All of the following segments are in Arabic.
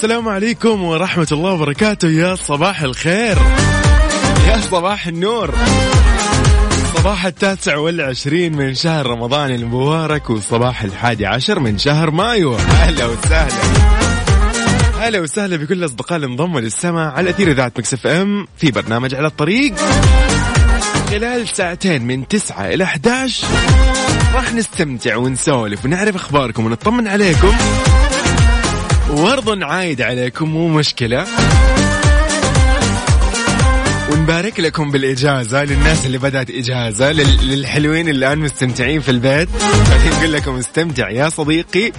السلام عليكم ورحمة الله وبركاته. يا صباح الخير. يا صباح النور. صباح التاسع والعشرين من شهر رمضان المبارك وصباح الحادي عشر من شهر مايو. أهلا وسهلا. هلا وسهلا بكل الاصدقاء اللي انضموا للسماع على أثير إذاعة Mix FM في برنامج على الطريق. خلال ساعتين من 9 إلى 11 راح نستمتع ونسولف ونعرف أخباركم ونطمن عليكم. وبرضه نعايد عليكم مو مشكلة. ونبارك لكم بالإجازة للناس اللي بدأت إجازة للحلوين اللي الآن مستمتعين في البيت. نقول لكم استمتع يا صديقي.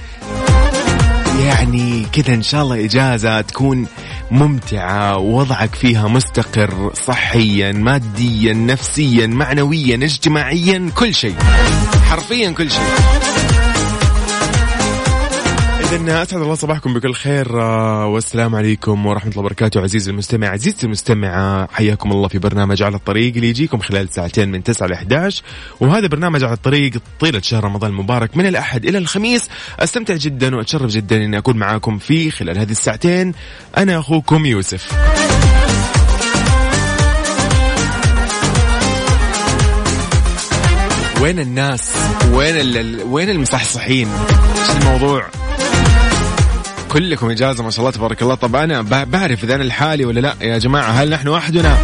يعني كذا إن شاء الله إجازة تكون ممتعة ووضعك فيها مستقر صحيا ماديا نفسيا معنويا اجتماعيا كل شيء. حرفيا كل شيء. إذا أسعد الله صباحكم بكل خير آه، والسلام عليكم ورحمة الله وبركاته. عزيزي المستمع عزيزتي المستمعة حياكم الله في برنامج على الطريق اللي يجيكم خلال ساعتين من 9 ل 11 وهذا برنامج على الطريق طيلة شهر رمضان المبارك من الأحد إلى الخميس. أستمتع جدا وأتشرف جدا أني أكون معاكم في خلال هذه الساعتين. أنا أخوكم يوسف. وين الناس؟ وين ال... وين المصحصحين؟ إيش الموضوع؟ كلكم إجازة ما شاء الله تبارك الله. طب أنا بعرف إذا أنا لحالي ولا لا؟ يا جماعة هل نحن وحدنا؟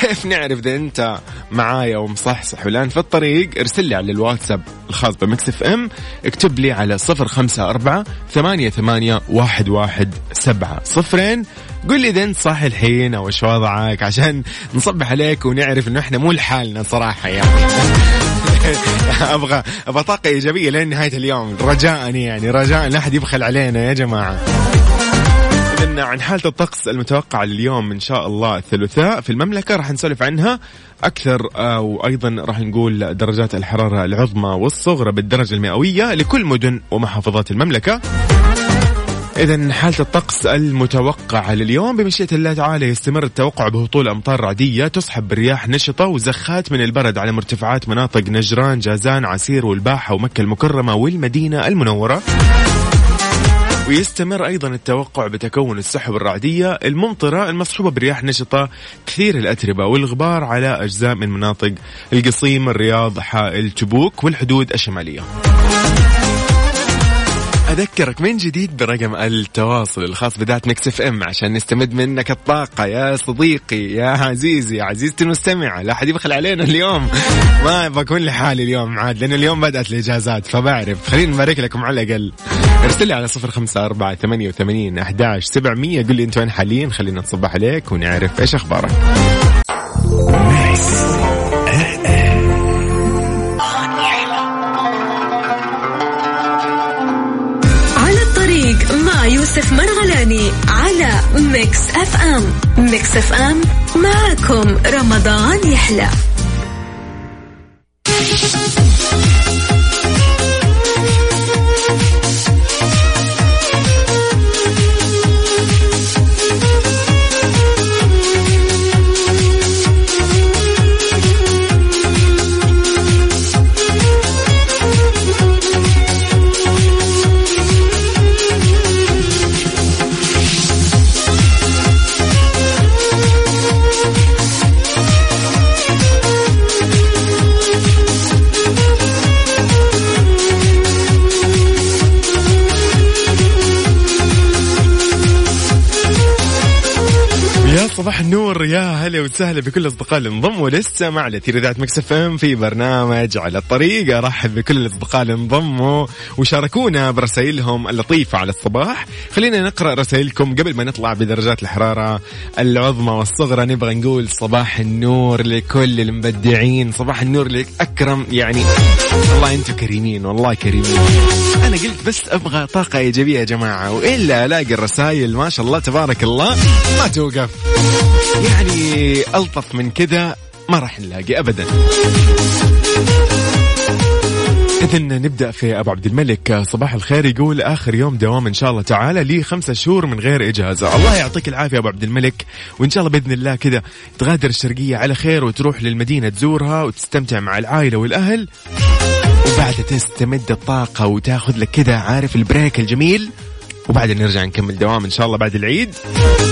كيف نعرف إذا أنت معايا ومصحصح والآن في الطريق؟ ارسل لي على الواتساب الخاص ب Mix FM اكتب لي على صفر خمسة أربعة ثمانية ثمانية واحد واحد سبعة صفرين. قل لي إذا أنت صح الحين أو إيش وضعك عشان نصبح عليك ونعرف إنه إحنا مو لحالنا صراحة يعني. أبغى أبغى طاقة إيجابية لين نهاية اليوم. رجاء يعني رجاء لا أحد يبخل علينا يا جماعة. عن حالة الطقس المتوقعة اليوم إن شاء الله الثلاثاء في المملكة راح نسولف عنها. أكثر وأيضا راح نقول درجات الحرارة العظمى والصغرى بالدرجة المئوية لكل مدن ومحافظات المملكة. إذا حالة الطقس المتوقعة لليوم بمشيئة الله تعالى يستمر التوقع بهطول أمطار رعدية تصحب برياح نشطة وزخات من البرد على مرتفعات مناطق نجران جازان عسير والباحة ومكة المكرمة والمدينة المنورة ويستمر أيضا التوقع بتكون السحب الرعدية الممطرة المصحوبة برياح نشطة تثير الأتربة والغبار على أجزاء من مناطق القصيم الرياض حائل تبوك والحدود الشمالية. أذكرك من جديد برقم التواصل الخاص بإذاعة Mix FM عشان نستمد منك الطاقة. يا صديقي يا عزيزي عزيزتي المستمعة لا أحد يبخل علينا اليوم. ما بكون لحالي اليوم عاد لأن اليوم بدأت الإجازات فبعرف. خلينا نبارك لكم على الأقل. ارسل لي على صفر خمسة أربعة ثمانية وثمانين أحداش سبعمية قل لي أنت وين حاليا خلينا نصبح عليك ونعرف إيش أخبارك. Mix FM. Mix FM. معكم رمضان يحلى. النور يا هلا وسهلا بكل الاصدقاء اللي انضموا لسه مع اثير اذاعه مكس إم في برنامج على الطريق. أرحب بكل الاصدقاء اللي انضموا وشاركونا برسائلهم اللطيفة على الصباح. خلينا نقرأ رسائلكم قبل ما نطلع بدرجات الحرارة العظمى والصغرى. نبغى نقول صباح النور لكل المبدعين. صباح النور لأكرم يعني والله أنتم كريمين والله كريمين. أنا قلت بس أبغى طاقة إيجابية يا جماعة وإلا ألاقي الرسائل ما شاء الله تبارك الله ما توقف. يعني ألطف من كذا ما راح نلاقي ابدا. إذا نبدأ في أبو عبد الملك. صباح الخير يقول آخر يوم دوام إن شاء الله تعالى لي خمسة شهور من غير إجازة. الله يعطيك العافية أبو عبد الملك. وإن شاء الله بإذن الله كذا تغادر الشرقية على خير وتروح للمدينة تزورها وتستمتع مع العائلة والأهل. وبعدها تستمد الطاقة وتاخذ لك كذا عارف البريك الجميل؟ وبعدين نرجع نكمل دوام إن شاء الله بعد العيد.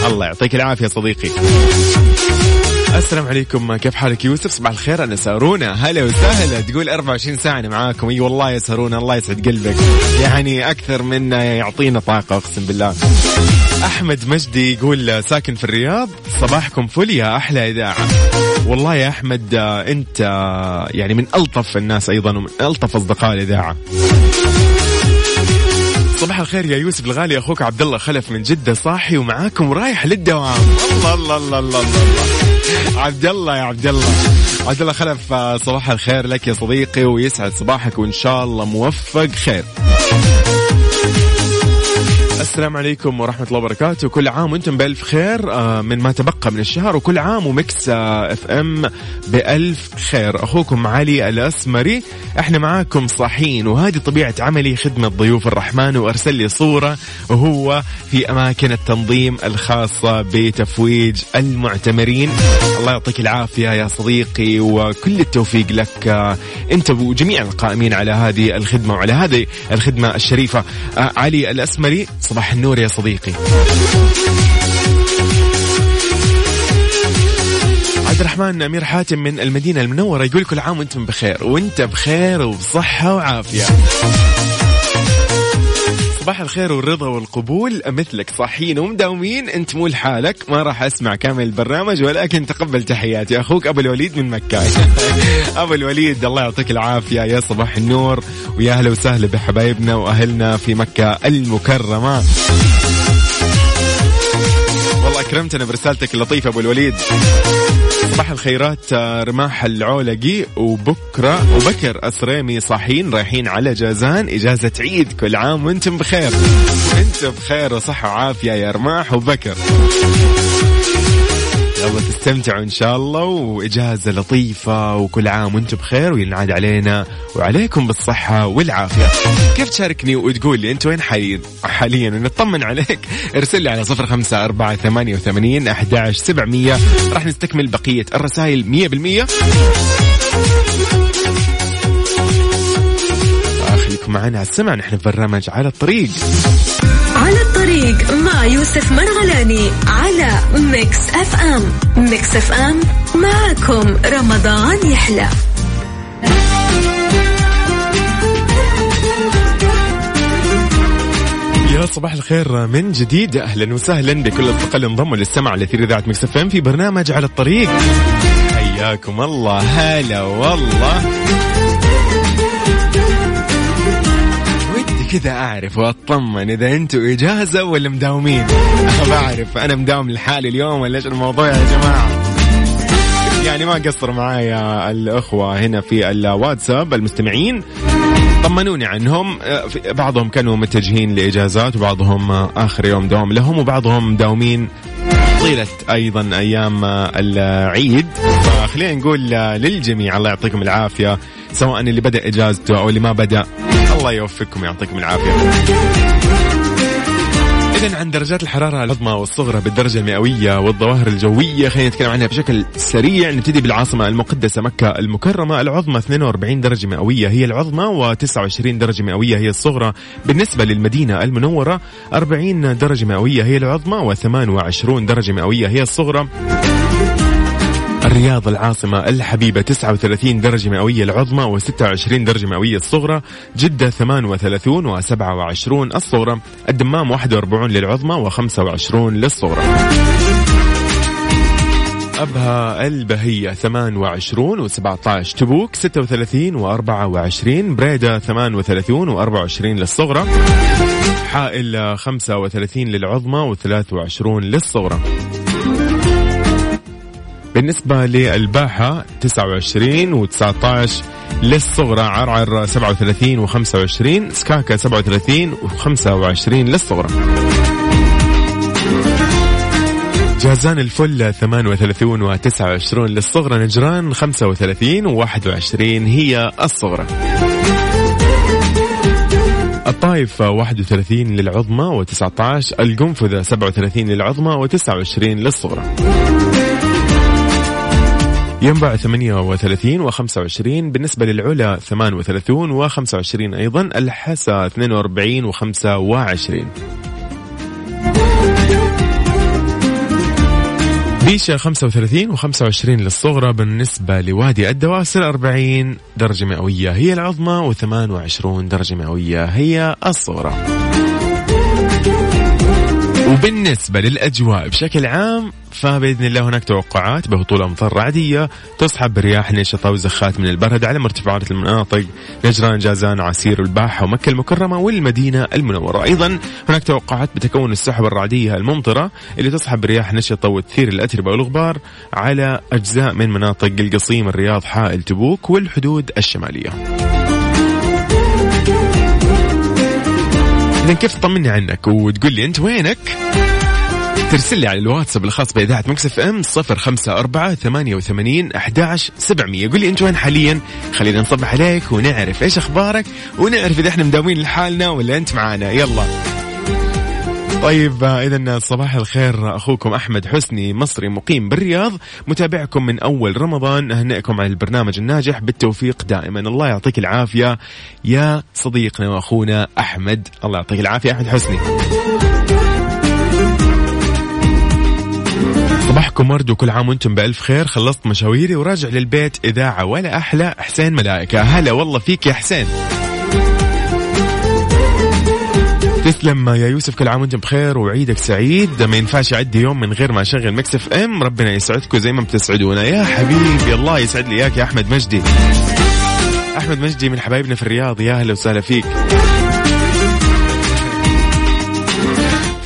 الله يعطيك العافية صديقي. السلام عليكم. كيف حالك يوسف؟ صباح الخير. أنا سارونا. هلا وسهلا. تقول 24 ساعة أنا معاكم اي والله يا سارونا الله يسعد قلبك. يعني أكثر من يعطينا طاقة أقسم بالله. أحمد مجدي يقول ساكن في الرياض. صباحكم فل يا أحلى إذاعة. والله يا أحمد أنت يعني من ألطف الناس أيضا ومن ألطف أصدقاء الإذاعة. صباح الخير يا يوسف الغالي أخوك عبد الله خلف من جدة صاحي ومعاكم ورايح للدوام. الله الله الله الله, الله. عبد الله يا عبد الله عبد الله خلف صباح الخير لك يا صديقي ويسعد صباحك وإن شاء الله موفق خير. السلام عليكم ورحمة الله وبركاته. كل عام وأنتم بألف خير آه، من ما تبقى من الشهر وكل عام و Mix آه، FM بألف خير. أخوكم علي الأسمري إحنا معاكم صاحين وهذه طبيعة عملي خدمة ضيوف الرحمن وأرسل لي صورة وهو في أماكن التنظيم الخاصة بتفويج المعتمرين. الله يعطيك العافية يا صديقي وكل التوفيق لك آه، أنت وجميع القائمين على هذه الخدمة وعلى هذه الخدمة الشريفة. علي الأسمري صباح النور يا صديقي. عبد الرحمن أمير حاتم من المدينة المنورة يقول كل عام وأنتم بخير وأنت بخير وبصحة وعافية. صباح الخير والرضا والقبول. مثلك صاحيين ومداومين. انت مو لحالك. ما راح أسمع كامل البرنامج ولكن تقبل تحياتي. أخوك أبو الوليد من مكة. أبو الوليد الله يعطيك العافية. يا صباح النور ويا أهلا وسهلا بحبايبنا وأهلنا في مكة المكرمة. والله أكرمتنا برسالتك اللطيفة أبو الوليد. صباح الخيرات رماح العولقي وبكرة وبكر أسريمي صاحين رايحين على جازان. إجازة عيد كل عام وأنتم بخير. أنتم بخير وصحة وعافية يا رماح وبكر. يلا تستمتعوا إن شاء الله وإجازة لطيفة وكل عام وأنتم بخير وينعاد علينا وعليكم بالصحة والعافية. كيف تشاركني وتقول لي أنت وين حاليا؟ حاليا ونطمن عليك. ارسل لي على 05 4 88 11 700 راح نستكمل بقية الرسائل 100% معنا. على السمع نحن في برنامج على الطريق. على الطريق مع يوسف مرغلاني على Mix FM. Mix FM معكم رمضان يحلى. يا صباح الخير من جديد. أهلا وسهلا بكل الاصدقاء اللي انضموا للسمع على اثير إذاعة Mix FM في برنامج على الطريق. حياكم الله. هلا والله. كذا أعرف وأطمن إذا أنتم إجازة ولا مداومين. بعرف أنا مداوم لحالي اليوم ولا إيش الموضوع يا جماعة؟ يعني ما قصر معايا الأخوة هنا في الواتساب المستمعين. طمنوني عنهم. بعضهم كانوا متجهين لإجازات وبعضهم آخر يوم دوام لهم وبعضهم مداومين. طيلة أيضا أيام العيد. فخلينا نقول للجميع الله يعطيكم العافية سواء اللي بدأ إجازته أو اللي ما بدأ. الله يوفقكم ويعطيكم العافية. إذا عن درجات الحرارة العظمى والصغرى بالدرجة المئوية والظواهر الجوية خلينا نتكلم عنها بشكل سريع. نبتدي بالعاصمة المقدسة مكة المكرمة. العظمى 42 درجة مئوية هي العظمى و29 درجة مئوية هي الصغرى. بالنسبة للمدينة المنورة 40 درجة مئوية هي العظمى و28 درجة مئوية هي الصغرى. الرياض العاصمة الحبيبة 39 درجة مئوية العظمى و26 درجة مئوية الصغرى جدة 38 و27 الصغرى الدمام 41 للعظمى و25 للصغرى. أبها البهية 28 و17 تبوك 36 و24 بريدة 38 و24 للصغرى حائل 35 للعظمى و23 للصغرى. بالنسبة للباحة 29 و19 للصغرى عرعر 37 و25 سكاكا 37 و25 للصغرى. جازان الفل 38 و29 للصغرى نجران 35 و21 هي الصغرى. الطايف 31 للعظمى و19 القنفذة 37 للعظمى و29 للصغرى. ينبع 38 و25 بالنسبة للعلا 38 و25 أيضا الحسا 42 و25 بيشا 35 و25 للصغرى بالنسبة لوادي الدواسر 40 درجة مئوية هي العظمى و28 درجة مئوية هي الصغرى. وبالنسبة للأجواء بشكل عام فبإذن الله هناك توقعات بهطول أمطار رعدية تصحب برياح نشطة وزخات من البرد على مرتفعات المناطق نجران جازان عسير الباحة ومكة المكرمة والمدينة المنورة. أيضا هناك توقعات بتكون السحب الرعدية الممطرة اللي تصحب برياح نشطة وتثير الأتربة والغبار على أجزاء من مناطق القصيم الرياض حائل تبوك والحدود الشمالية. إذا كيف طمني عنك وتقول لي أنت وينك؟ ترسل لي على الواتساب الخاص بإذاعة مكسف إم صفر خمسة أربعة ثمانية وثمانين أحداش سبعمية. قول لي أنت وين حاليا؟ خلينا نصبح عليك ونعرف إيش أخبارك ونعرف إذا إحنا مداومين لحالنا ولا أنت معانا. يلا. طيب اذا صباح الخير أخوكم أحمد حسني مصري مقيم بالرياض متابعكم من أول رمضان. أهنئكم على البرنامج الناجح بالتوفيق دائما. الله يعطيك العافية. يا صديقنا وأخونا أحمد الله يعطيك العافية. أحمد حسني. صباحكم ورد وكل عام وأنتم بألف خير. خلصت مشاويري وراجع للبيت إذاعة ولا أحلى. حسين ملائكة. هلا والله فيك يا حسين. تسلم يا يوسف كل عام وأنتم بخير وعيدك سعيد. ما ينفعش يعدي يوم من غير ما أشغل مكسف إم. ربنا يسعدكم زي ما بتسعدونا. يا حبيبي الله يسعد لي إياك يا أحمد مجدي. أحمد مجدي من حبايبنا في الرياض. يا أهلا وسهلا فيك.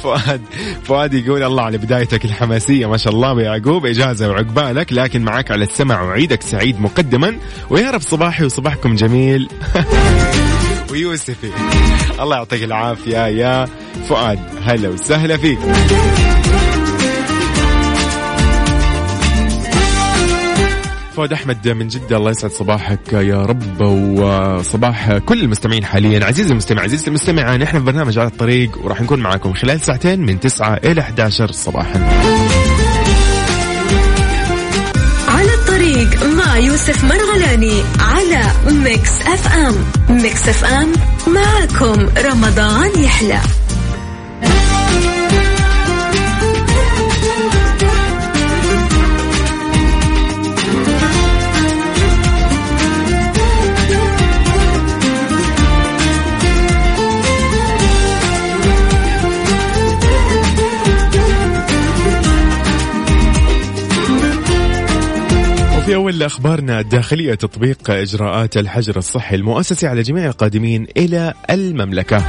فؤاد. فؤاد يقول الله على بدايتك الحماسية ما شاء الله يعقوب إجازة وعقبالك لكن معك على السمع وعيدك سعيد مقدما. ويا رب صباحي وصباحكم جميل. ويوسفي الله يعطيك العافية يا فؤاد. هلا وسهلا فيك. فؤاد أحمد من جدة الله يسعد صباحك يا رب وصباح كل المستمعين حاليا. عزيزي المستمع عزيزي المستمع نحن في برنامج على الطريق وراح نكون معاكم خلال ساعتين من 9 إلى 11 صباحا. على الطريق مع يوسف مرغلاني على Mix FM. Mix FM معكم رمضان يحلى. وفي أول أخبارنا الداخلية تطبيق إجراءات الحجر الصحي المؤسسي على جميع القادمين إلى المملكة.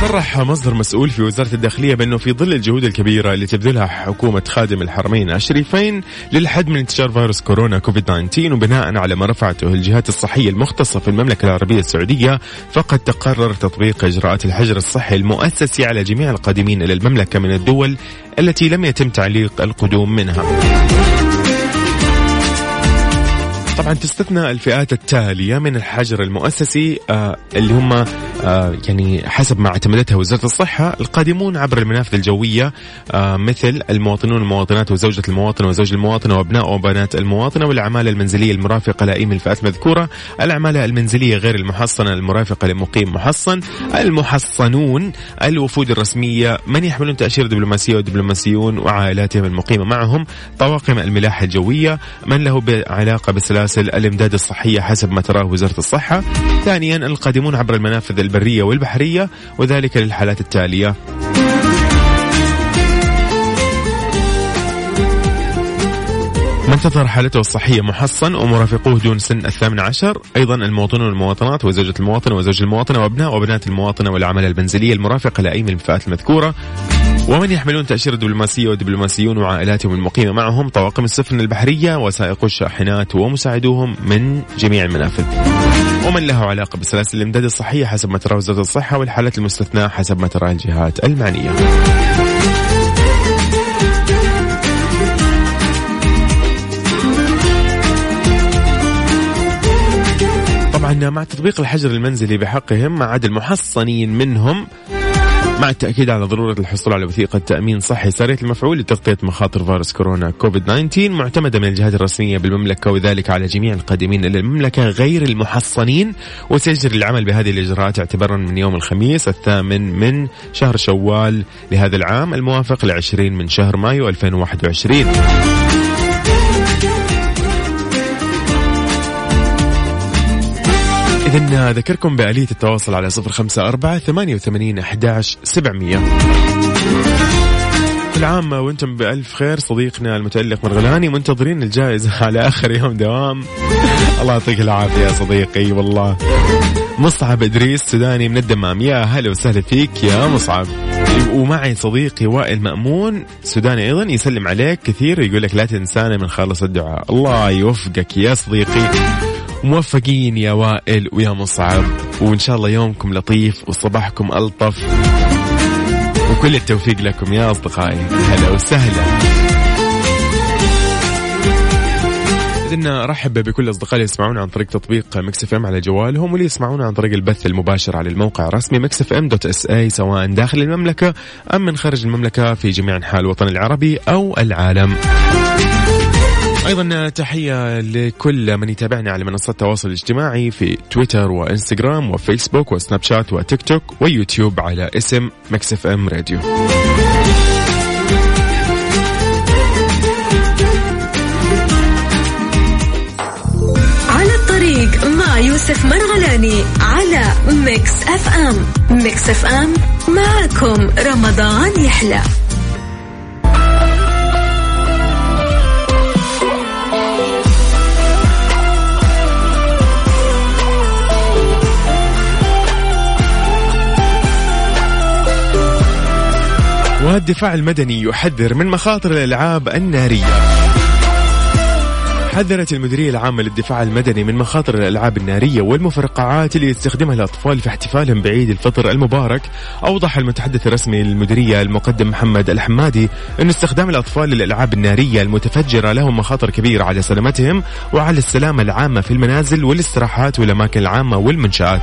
صرح مصدر مسؤول في وزارة الداخلية بأنه في ظل الجهود الكبيرة اللي تبذلها حكومة خادم الحرمين الشريفين للحد من انتشار فيروس كورونا كوفيد 19 وبناء على ما رفعته الجهات الصحية المختصة في المملكة العربية السعودية فقد تقرر تطبيق إجراءات الحجر الصحي المؤسسي على جميع القادمين إلى المملكة من الدول التي لم يتم تعليق القدوم منها. طبعا تستثنى الفئات التالية من الحجر المؤسسي آه اللي هم آه يعني حسب ما اعتمدتها وزارة الصحة القادمون عبر المنافذ الجوية آه مثل المواطنون والمواطنات وزوجة المواطن وزوج المواطنة وأبناء وبنات المواطنة والأعمال المنزلية المرافقة لأي من الفئات المذكورة الأعمال المنزلية غير المحصنة المرافقة لمقيم محصن المحصنون الوفود الرسمية من يحملون تأشيرة دبلوماسية ودبلوماسيون وعائلاتهم المقيمة معهم طواقم الملاحة الجوية من له علاقة بسلاسل الإمداد الصحية حسب ما تراه وزارة الصحة. ثانيا القادمون عبر المنافذ البرية والبحرية وذلك للحالات التالية. من تظهر حالته الصحية محصن ومرافقوه دون سن الثامن عشر. أيضا المواطنون والمواطنات وزوجة المواطن وزوج المواطنة وأبناء وبنات المواطنة والعمل البنزلية المرافقة لأي من الفئات المذكورة. ومن يحملون تأشيرة دبلوماسية والدبلوماسيون وعائلاتهم المقيمة معهم طواقم السفن البحرية وسائقو الشاحنات ومساعدوهم من جميع المنافذ. ومن له علاقة بسلاسل الإمداد الصحية حسب ما تراه وزارة الصحة والحالات المستثناة حسب ما تراه الجهات المعنية. طبعا مع تطبيق الحجر المنزلي بحقهم ما عدا المحصنين منهم مع التأكيد على ضرورة الحصول على وثيقة تأمين صحي سريع المفعول لتغطية مخاطر فيروس كورونا كوفيد 19 معتمدة من الجهات الرسمية بالمملكة وذلك على جميع القادمين إلى المملكة غير المحصنين. وسيجري العمل بهذه الإجراءات اعتبارا من يوم الخميس الثامن من شهر شوال لهذا العام الموافق لعشرين من شهر مايو 2021 إذا ذكركم بآلية التواصل على صفر خمسة أربعة ثمانية وثمانين أحداش سبعمية. كل عام وأنتم بألف خير صديقنا المتألق مرغلاني منتظرين الجائزة على آخر يوم دوام. الله يعطيك العافية يا صديقي والله. مصعب إدريس سوداني من الدمام. يا هلا وسهلا فيك يا مصعب. ومعي صديقي وائل مأمون سوداني أيضا يسلم عليك كثير ويقول لك لا تنسانا من خالص الدعاء. الله يوفقك يا صديقي. موفقين يا وائل ويا مصعب. وإن شاء الله يومكم لطيف وصباحكم ألطف. وكل التوفيق لكم يا أصدقائي. هلا وسهلا. إذن أرحب بكل أصدقائي اللي يسمعونا عن طريق تطبيق Mix FM على جوالهم واللي يسمعونا عن طريق البث المباشر على الموقع الرسمي Mix FM dot SA سواء داخل المملكة أم من خارج المملكة في جميع أنحاء الوطن العربي أو العالم. أيضا تحية لكل من يتابعنا على منصات التواصل الاجتماعي في تويتر وإنستغرام وفيسبوك وسناب شات وتيك توك ويوتيوب على اسم Mix FM Radio. على الطريق مع يوسف مرغلاني على Mix FM. Mix FM معكم رمضان يحلى. والدفاع المدني يحذر من مخاطر الألعاب النارية. حذرت المديرية العامة للدفاع المدني من مخاطر الألعاب النارية والمفرقعات اللي يستخدمها الأطفال في احتفالهم بعيد الفطر المبارك. أوضح المتحدث الرسمي للمديرية المقدم محمد الحمادي أن استخدام الأطفال للألعاب النارية المتفجرة لهم مخاطر كبيرة على سلامتهم وعلى السلامة العامة في المنازل والاستراحات والأماكن العامة والمنشآت.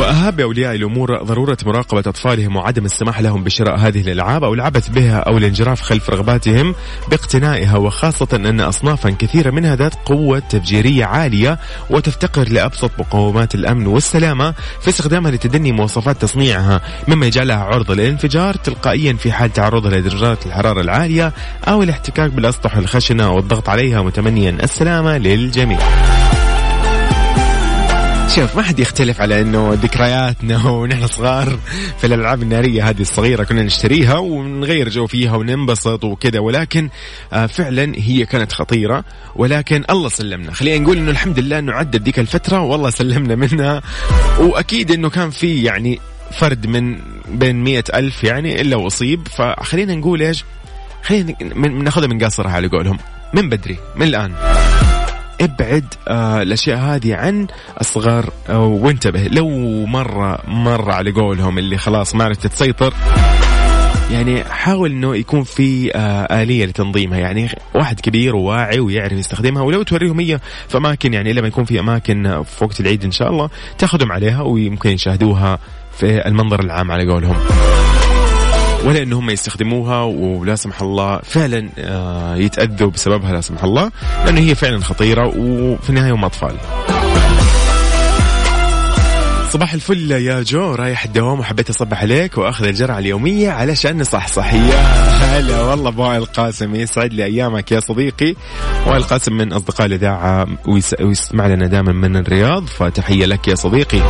وأهاب أولياء الأمور ضرورة مراقبة أطفالهم وعدم السماح لهم بشراء هذه الألعاب أو العبث بها أو الانجراف خلف رغباتهم باقتنائها وخاصة أن أصنافا كثيرة منها ذات قوة تفجيرية عالية وتفتقر لأبسط مقومات الأمن والسلامة في استخدامها لتدني مواصفات تصنيعها مما يجعلها عرضة للانفجار تلقائيا في حال تعرضها لدرجات الحرارة العالية أو الاحتكاك بالأسطح الخشنة والضغط عليها متمنيا. السلامة للجميع. شوف ما حد يختلف على إنه ذكرياتنا ونحن صغار في الألعاب النارية هذه الصغيرة كنا نشتريها ونغير جو فيها وننبسط وكذا ولكن آه فعلا هي كانت خطيرة ولكن الله سلمنا. خلينا نقول إنه الحمد لله إنه عدت ذيك الفترة والله سلمنا منها وأكيد إنه كان في يعني فرد من بين مية ألف يعني إلا وأصيب. فخلينا نقول إيش خلينا ناخذها من قصرها على قولهم من بدري من الآن. ابعد آه الأشياء هذه عن الصغار آه وانتبه. لو مرة مرة على قولهم اللي خلاص ما عرفت تسيطر يعني حاول إنه يكون في آه آلية لتنظيمها. يعني واحد كبير وواعي ويعرف يستخدمها ولو توريهم هي في أماكن يعني لما يكون في أماكن في وقت العيد إن شاء الله تاخذهم عليها ويمكن يشاهدوها في المنظر العام على قولهم. ولا ان هم يستخدموها ولا سمح الله فعلا آه، يتأذوا بسببها لا سمح الله لأنه هي فعلا خطيرة وفي النهاية هم أطفال. صباح الفل يا جو رايح الدوام وحبيت أصبح عليك وأخذ الجرعة اليومية علشان نصحصح. يا هلا والله أبو القاسم يسعد لي أيامك يا صديقي. وائل القاسم من أصدقاء الإذاعة ويسمع لنا دائما من الرياض فتحية لك يا صديقي.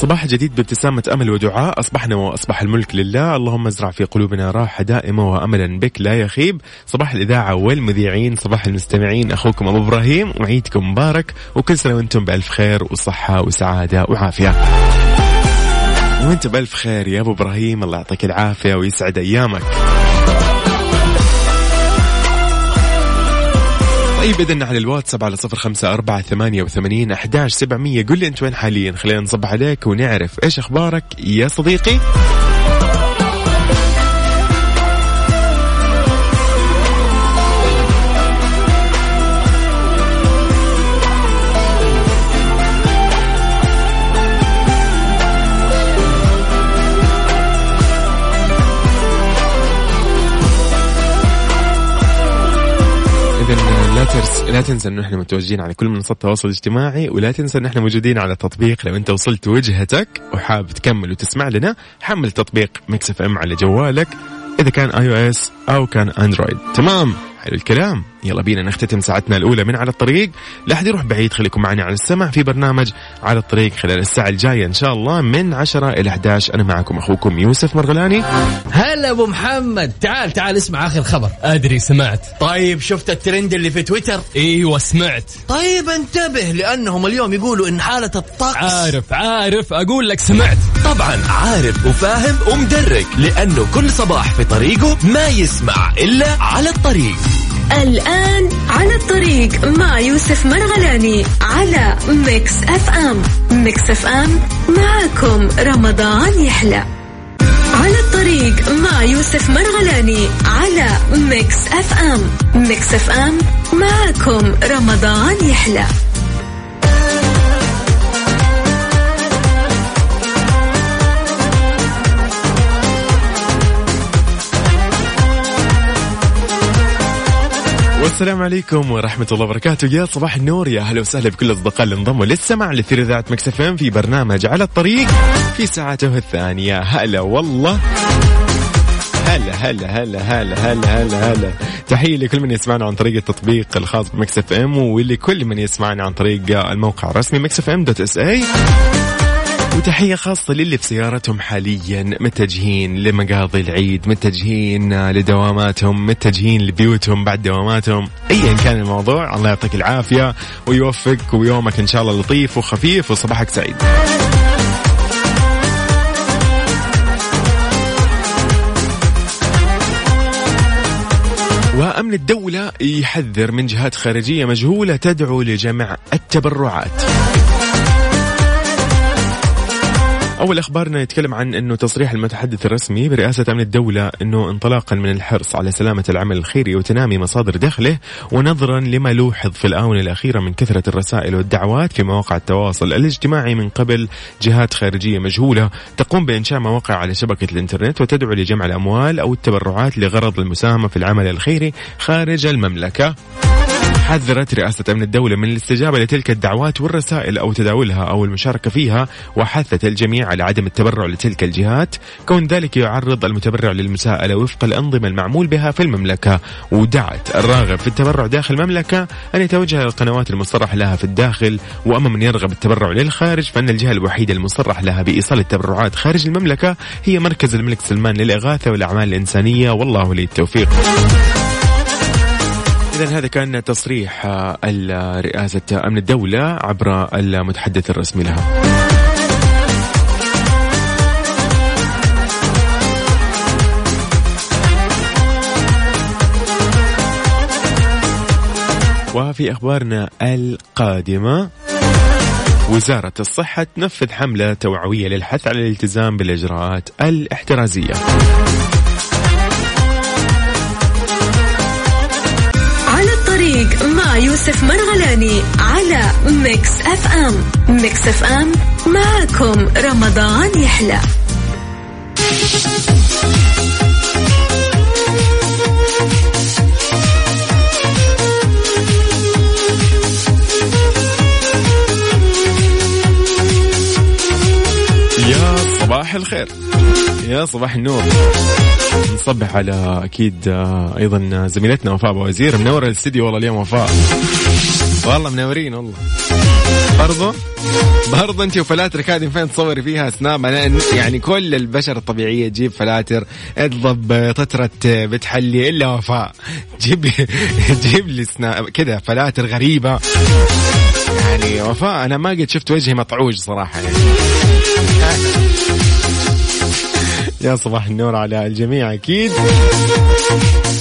صباح جديد بابتسامة أمل ودعاء. أصبحنا وأصبح الملك لله. اللهم ازرع في قلوبنا راحة دائمة وأملا بك لا يخيب. صباح الإذاعة والمذيعين صباح المستمعين. أخوكم أبو إبراهيم وعيدكم مبارك. وكل سنة وأنتم بألف خير وصحة وسعادة وعافية. وأنت بألف خير يا أبو إبراهيم. الله يعطيك العافية ويسعد أيامك. طيب إذن على الواتساب على صفر خمسة أربعة ثمانية وثمانين أحداش سبعمية قل لي أنت وين حاليا خلينا نصبح عليك ونعرف إيش أخبارك يا صديقي لا ترس لا تنسى إنه إحنا متواجدين على كل منصات التواصل الاجتماعي ولا تنسى إن إحنا موجودين على التطبيق لو أنت وصلت وجهتك وحاب تكمل وتسمع لنا حمل تطبيق Mix FM على جوالك إذا كان iOS أو كان Android تمام حلو الكلام. يلا بينا نختتم ساعتنا الأولى من على الطريق. لا أحد يروح بعيد خليكم معنا على السمع في برنامج على الطريق خلال الساعة الجاية إن شاء الله من 10 إلى 11 أنا معكم أخوكم يوسف مرغلاني. هلا أبو محمد. تعال تعال اسمع آخر خبر. أدري سمعت. طيب شفت الترند اللي في تويتر؟ إيوه سمعت. طيب انتبه لأنهم اليوم يقولوا إن حالة الطقس عارف عارف. أقول لك سمعت. طبعا عارف وفاهم ومدرك لأنه كل صباح في طريقه ما يسمع إلا على الطريق. الآن على الطريق مع يوسف مرغلاني على Mix FM. Mix FM معكم رمضان يحلى. على الطريق مع يوسف مرغلاني على Mix FM. Mix FM معكم رمضان يحلى. والسلام عليكم ورحمة الله وبركاته. يا صباح النور يا أهلا وسهلا بكل الأصدقاء اللي انضموا للسمع لأثير إذاعة Mix FM في برنامج على الطريق في ساعته الثانية. هلا والله. هلا هلا هلا هلا هلا هلا هلا. تحية لكل من يسمعنا عن طريق التطبيق الخاص ب Mix FM ولكل من يسمعنا عن طريق الموقع الرسمي Mix FM dot SA. وتحية خاصة للي في سيارتهم حاليا متجهين لمقاضي العيد متجهين لدواماتهم متجهين لبيوتهم بعد دواماتهم. ايا كان الموضوع الله يعطيك العافية ويوفقك ويومك إن شاء الله لطيف وخفيف وصباحك سعيد. وأمن الدولة يحذر من جهات خارجية مجهولة تدعو لجمع التبرعات. أول أخبارنا يتكلم عن أنه تصريح المتحدث الرسمي برئاسة أمن الدولة أنه انطلاقا من الحرص على سلامة العمل الخيري وتنامي مصادر دخله ونظرا لما لوحظ في الآونة الأخيرة من كثرة الرسائل والدعوات في مواقع التواصل الاجتماعي من قبل جهات خارجية مجهولة تقوم بإنشاء مواقع على شبكة الإنترنت وتدعو لجمع الأموال أو التبرعات لغرض المساهمة في العمل الخيري خارج المملكة. حذرت رئاسة أمن الدولة من الاستجابة لتلك الدعوات والرسائل أو تداولها أو المشاركة فيها وحثت الجميع على عدم التبرع لتلك الجهات. كون ذلك يعرض المتبرع للمساءلة وفق الأنظمة المعمول بها في المملكة. ودعت الراغب في التبرع داخل المملكة أن يتوجه إلى القنوات المصرح لها في الداخل. وأما من يرغب التبرع للخارج فإن الجهة الوحيدة المصرح لها بإيصال التبرعات خارج المملكة هي مركز الملك سلمان للإغاثة والأعمال الإنسانية. والله ولي التوفيق إذا هذا كان تصريح آه، رئاسة أمن الدولة عبر المتحدث الرسمي لها. وفي أخبارنا القادمة وزارة الصحة تنفذ حملة توعوية للحث على الالتزام بالإجراءات الاحترازية يوسف مرغلاني على Mix FM. Mix FM معكم رمضان يحلى. يا صباح الخير. يا صباح النور. نصبح على أكيد آه، أيضا زميلتنا وفاء أبو وزير. منورة الاستديو والله اليوم وفاء. والله منورين والله. برضو؟ برضو أنت وفلاترك هذه فين تصوري فيها سناب أنا يعني كل البشر الطبيعية تجيب فلاتر اضرب تترة بتحلي إلا وفاء. جيب جيب لي سناب كذا فلاتر غريبة. يعني وفاء أنا ما قد شفت وجهي مطعوج صراحة. يعني يا صباح النور على الجميع أكيد.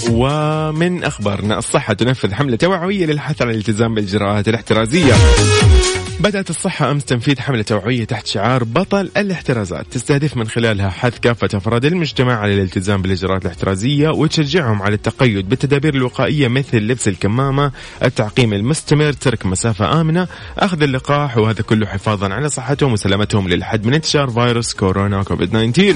ومن أخبارنا الصحة تنفذ حملة توعوية للحث على الالتزام بالاجراءات الاحترازية. بدأت الصحة أمس تنفيذ حملة توعوية تحت شعار بطل الاحترازات تستهدف من خلالها حث كافة أفراد المجتمع على الالتزام بالإجراءات الاحترازية وتشجعهم على التقيد بالتدابير الوقائية مثل لبس الكمامة التعقيم المستمر ترك مسافة آمنة أخذ اللقاح وهذا كله حفاظا على صحتهم وسلامتهم للحد من انتشار فيروس كورونا كوفيد 19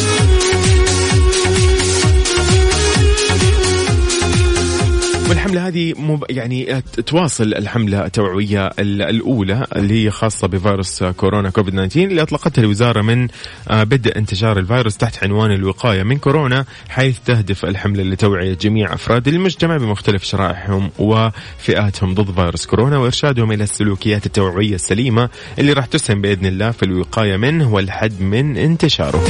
هذه مب... يعني تواصل الحملة التوعوية الأولى اللي هي خاصة بفيروس كورونا كوفيد 19 اللي أطلقتها الوزارة من آه، بدء انتشار الفيروس تحت عنوان الوقاية من كورونا حيث تهدف الحملة لتوعية جميع أفراد المجتمع بمختلف شرائحهم وفئاتهم ضد فيروس كورونا وإرشادهم إلى السلوكيات التوعوية السليمة اللي راح تسهم بإذن الله في الوقاية منه والحد من انتشاره.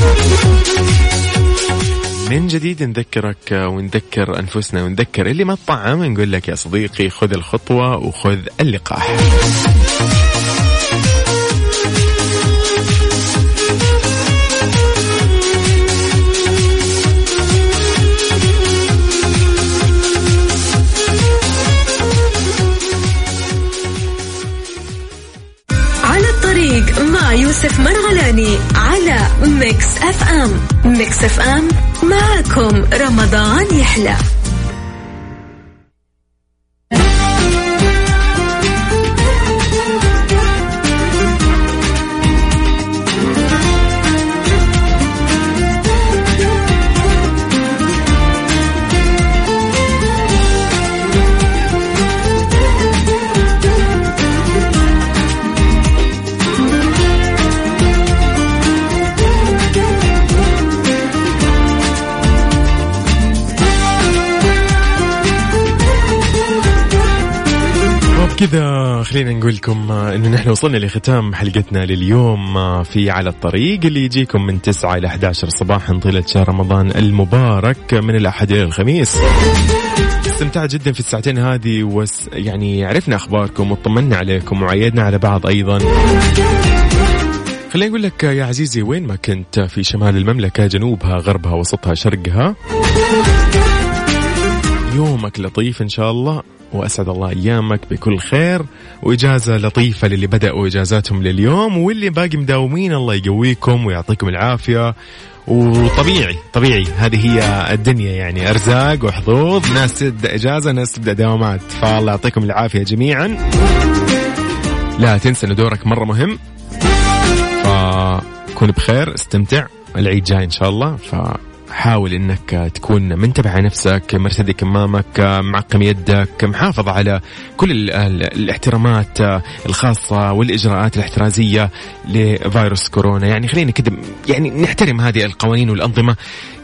من جديد نذكرك ونذكر أنفسنا ونذكر اللي ما تطعم نقول لك يا صديقي خذ الخطوة وخذ اللقاح. يوسف مرغلاني على Mix FM Mix FM معكم رمضان يحلى. وبكذا خلينا نقول لكم آه، إنه نحن وصلنا لختام حلقتنا لليوم آه، في على الطريق اللي يجيكم من 9 إلى 11 صباحا طيلة شهر رمضان المبارك من الأحد إلى الخميس. استمتعت جدا في الساعتين هذه وس يعني عرفنا أخباركم وطمنا عليكم وعيدنا على بعض أيضا. خليني أقول لك يا عزيزي وين ما كنت في شمال المملكة جنوبها غربها وسطها شرقها يومك لطيف إن شاء الله وأسعد الله أيامك بكل خير. وإجازة لطيفة للي بدأوا إجازاتهم لليوم واللي باقي مداومين الله يقويكم ويعطيكم العافية. وطبيعي طبيعي. هذه هي الدنيا يعني. أرزاق وحظوظ. ناس تبدأ إجازة ناس تبدأ دوامات. فالله يعطيكم العافية جميعا. لا تنسى إن دورك مرة مهم. فكون بخير استمتع. العيد جاي إن شاء الله. ف حاول إنك تكون منتبه على نفسك مرتدي كمامك معقم يدك محافظ على كل ال- ال- الاحترامات الخاصة والإجراءات الاحترازية لفيروس كورونا. يعني خلينا كده يعني نحترم هذه القوانين والأنظمة.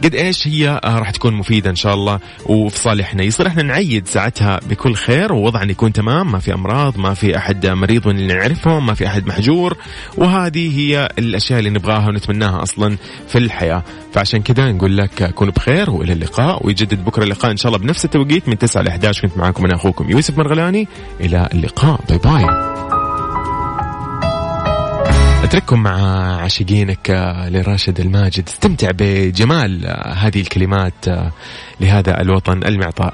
قد إيش هي آه، راح تكون مفيدة إن شاء الله وفي صالحنا يصير إحنا نعيد ساعتها بكل خير ووضعنا يكون تمام. ما في أمراض ما في أحد مريض من اللي نعرفهم ما في أحد محجور. وهذه هي الأشياء اللي نبغاها ونتمناها أصلا في الحياة. فعشان كذا نقول لك كونوا بخير وإلى اللقاء ويجدد بكرة اللقاء إن شاء الله بنفس التوقيت من 9 ل 11 كنت معاكم أنا أخوكم يوسف مرغلاني. إلى اللقاء. باي باي. أترككم مع عاشقينك آه، لراشد الماجد. استمتع بجمال آه، هذه الكلمات آه، لهذا الوطن المعطاء.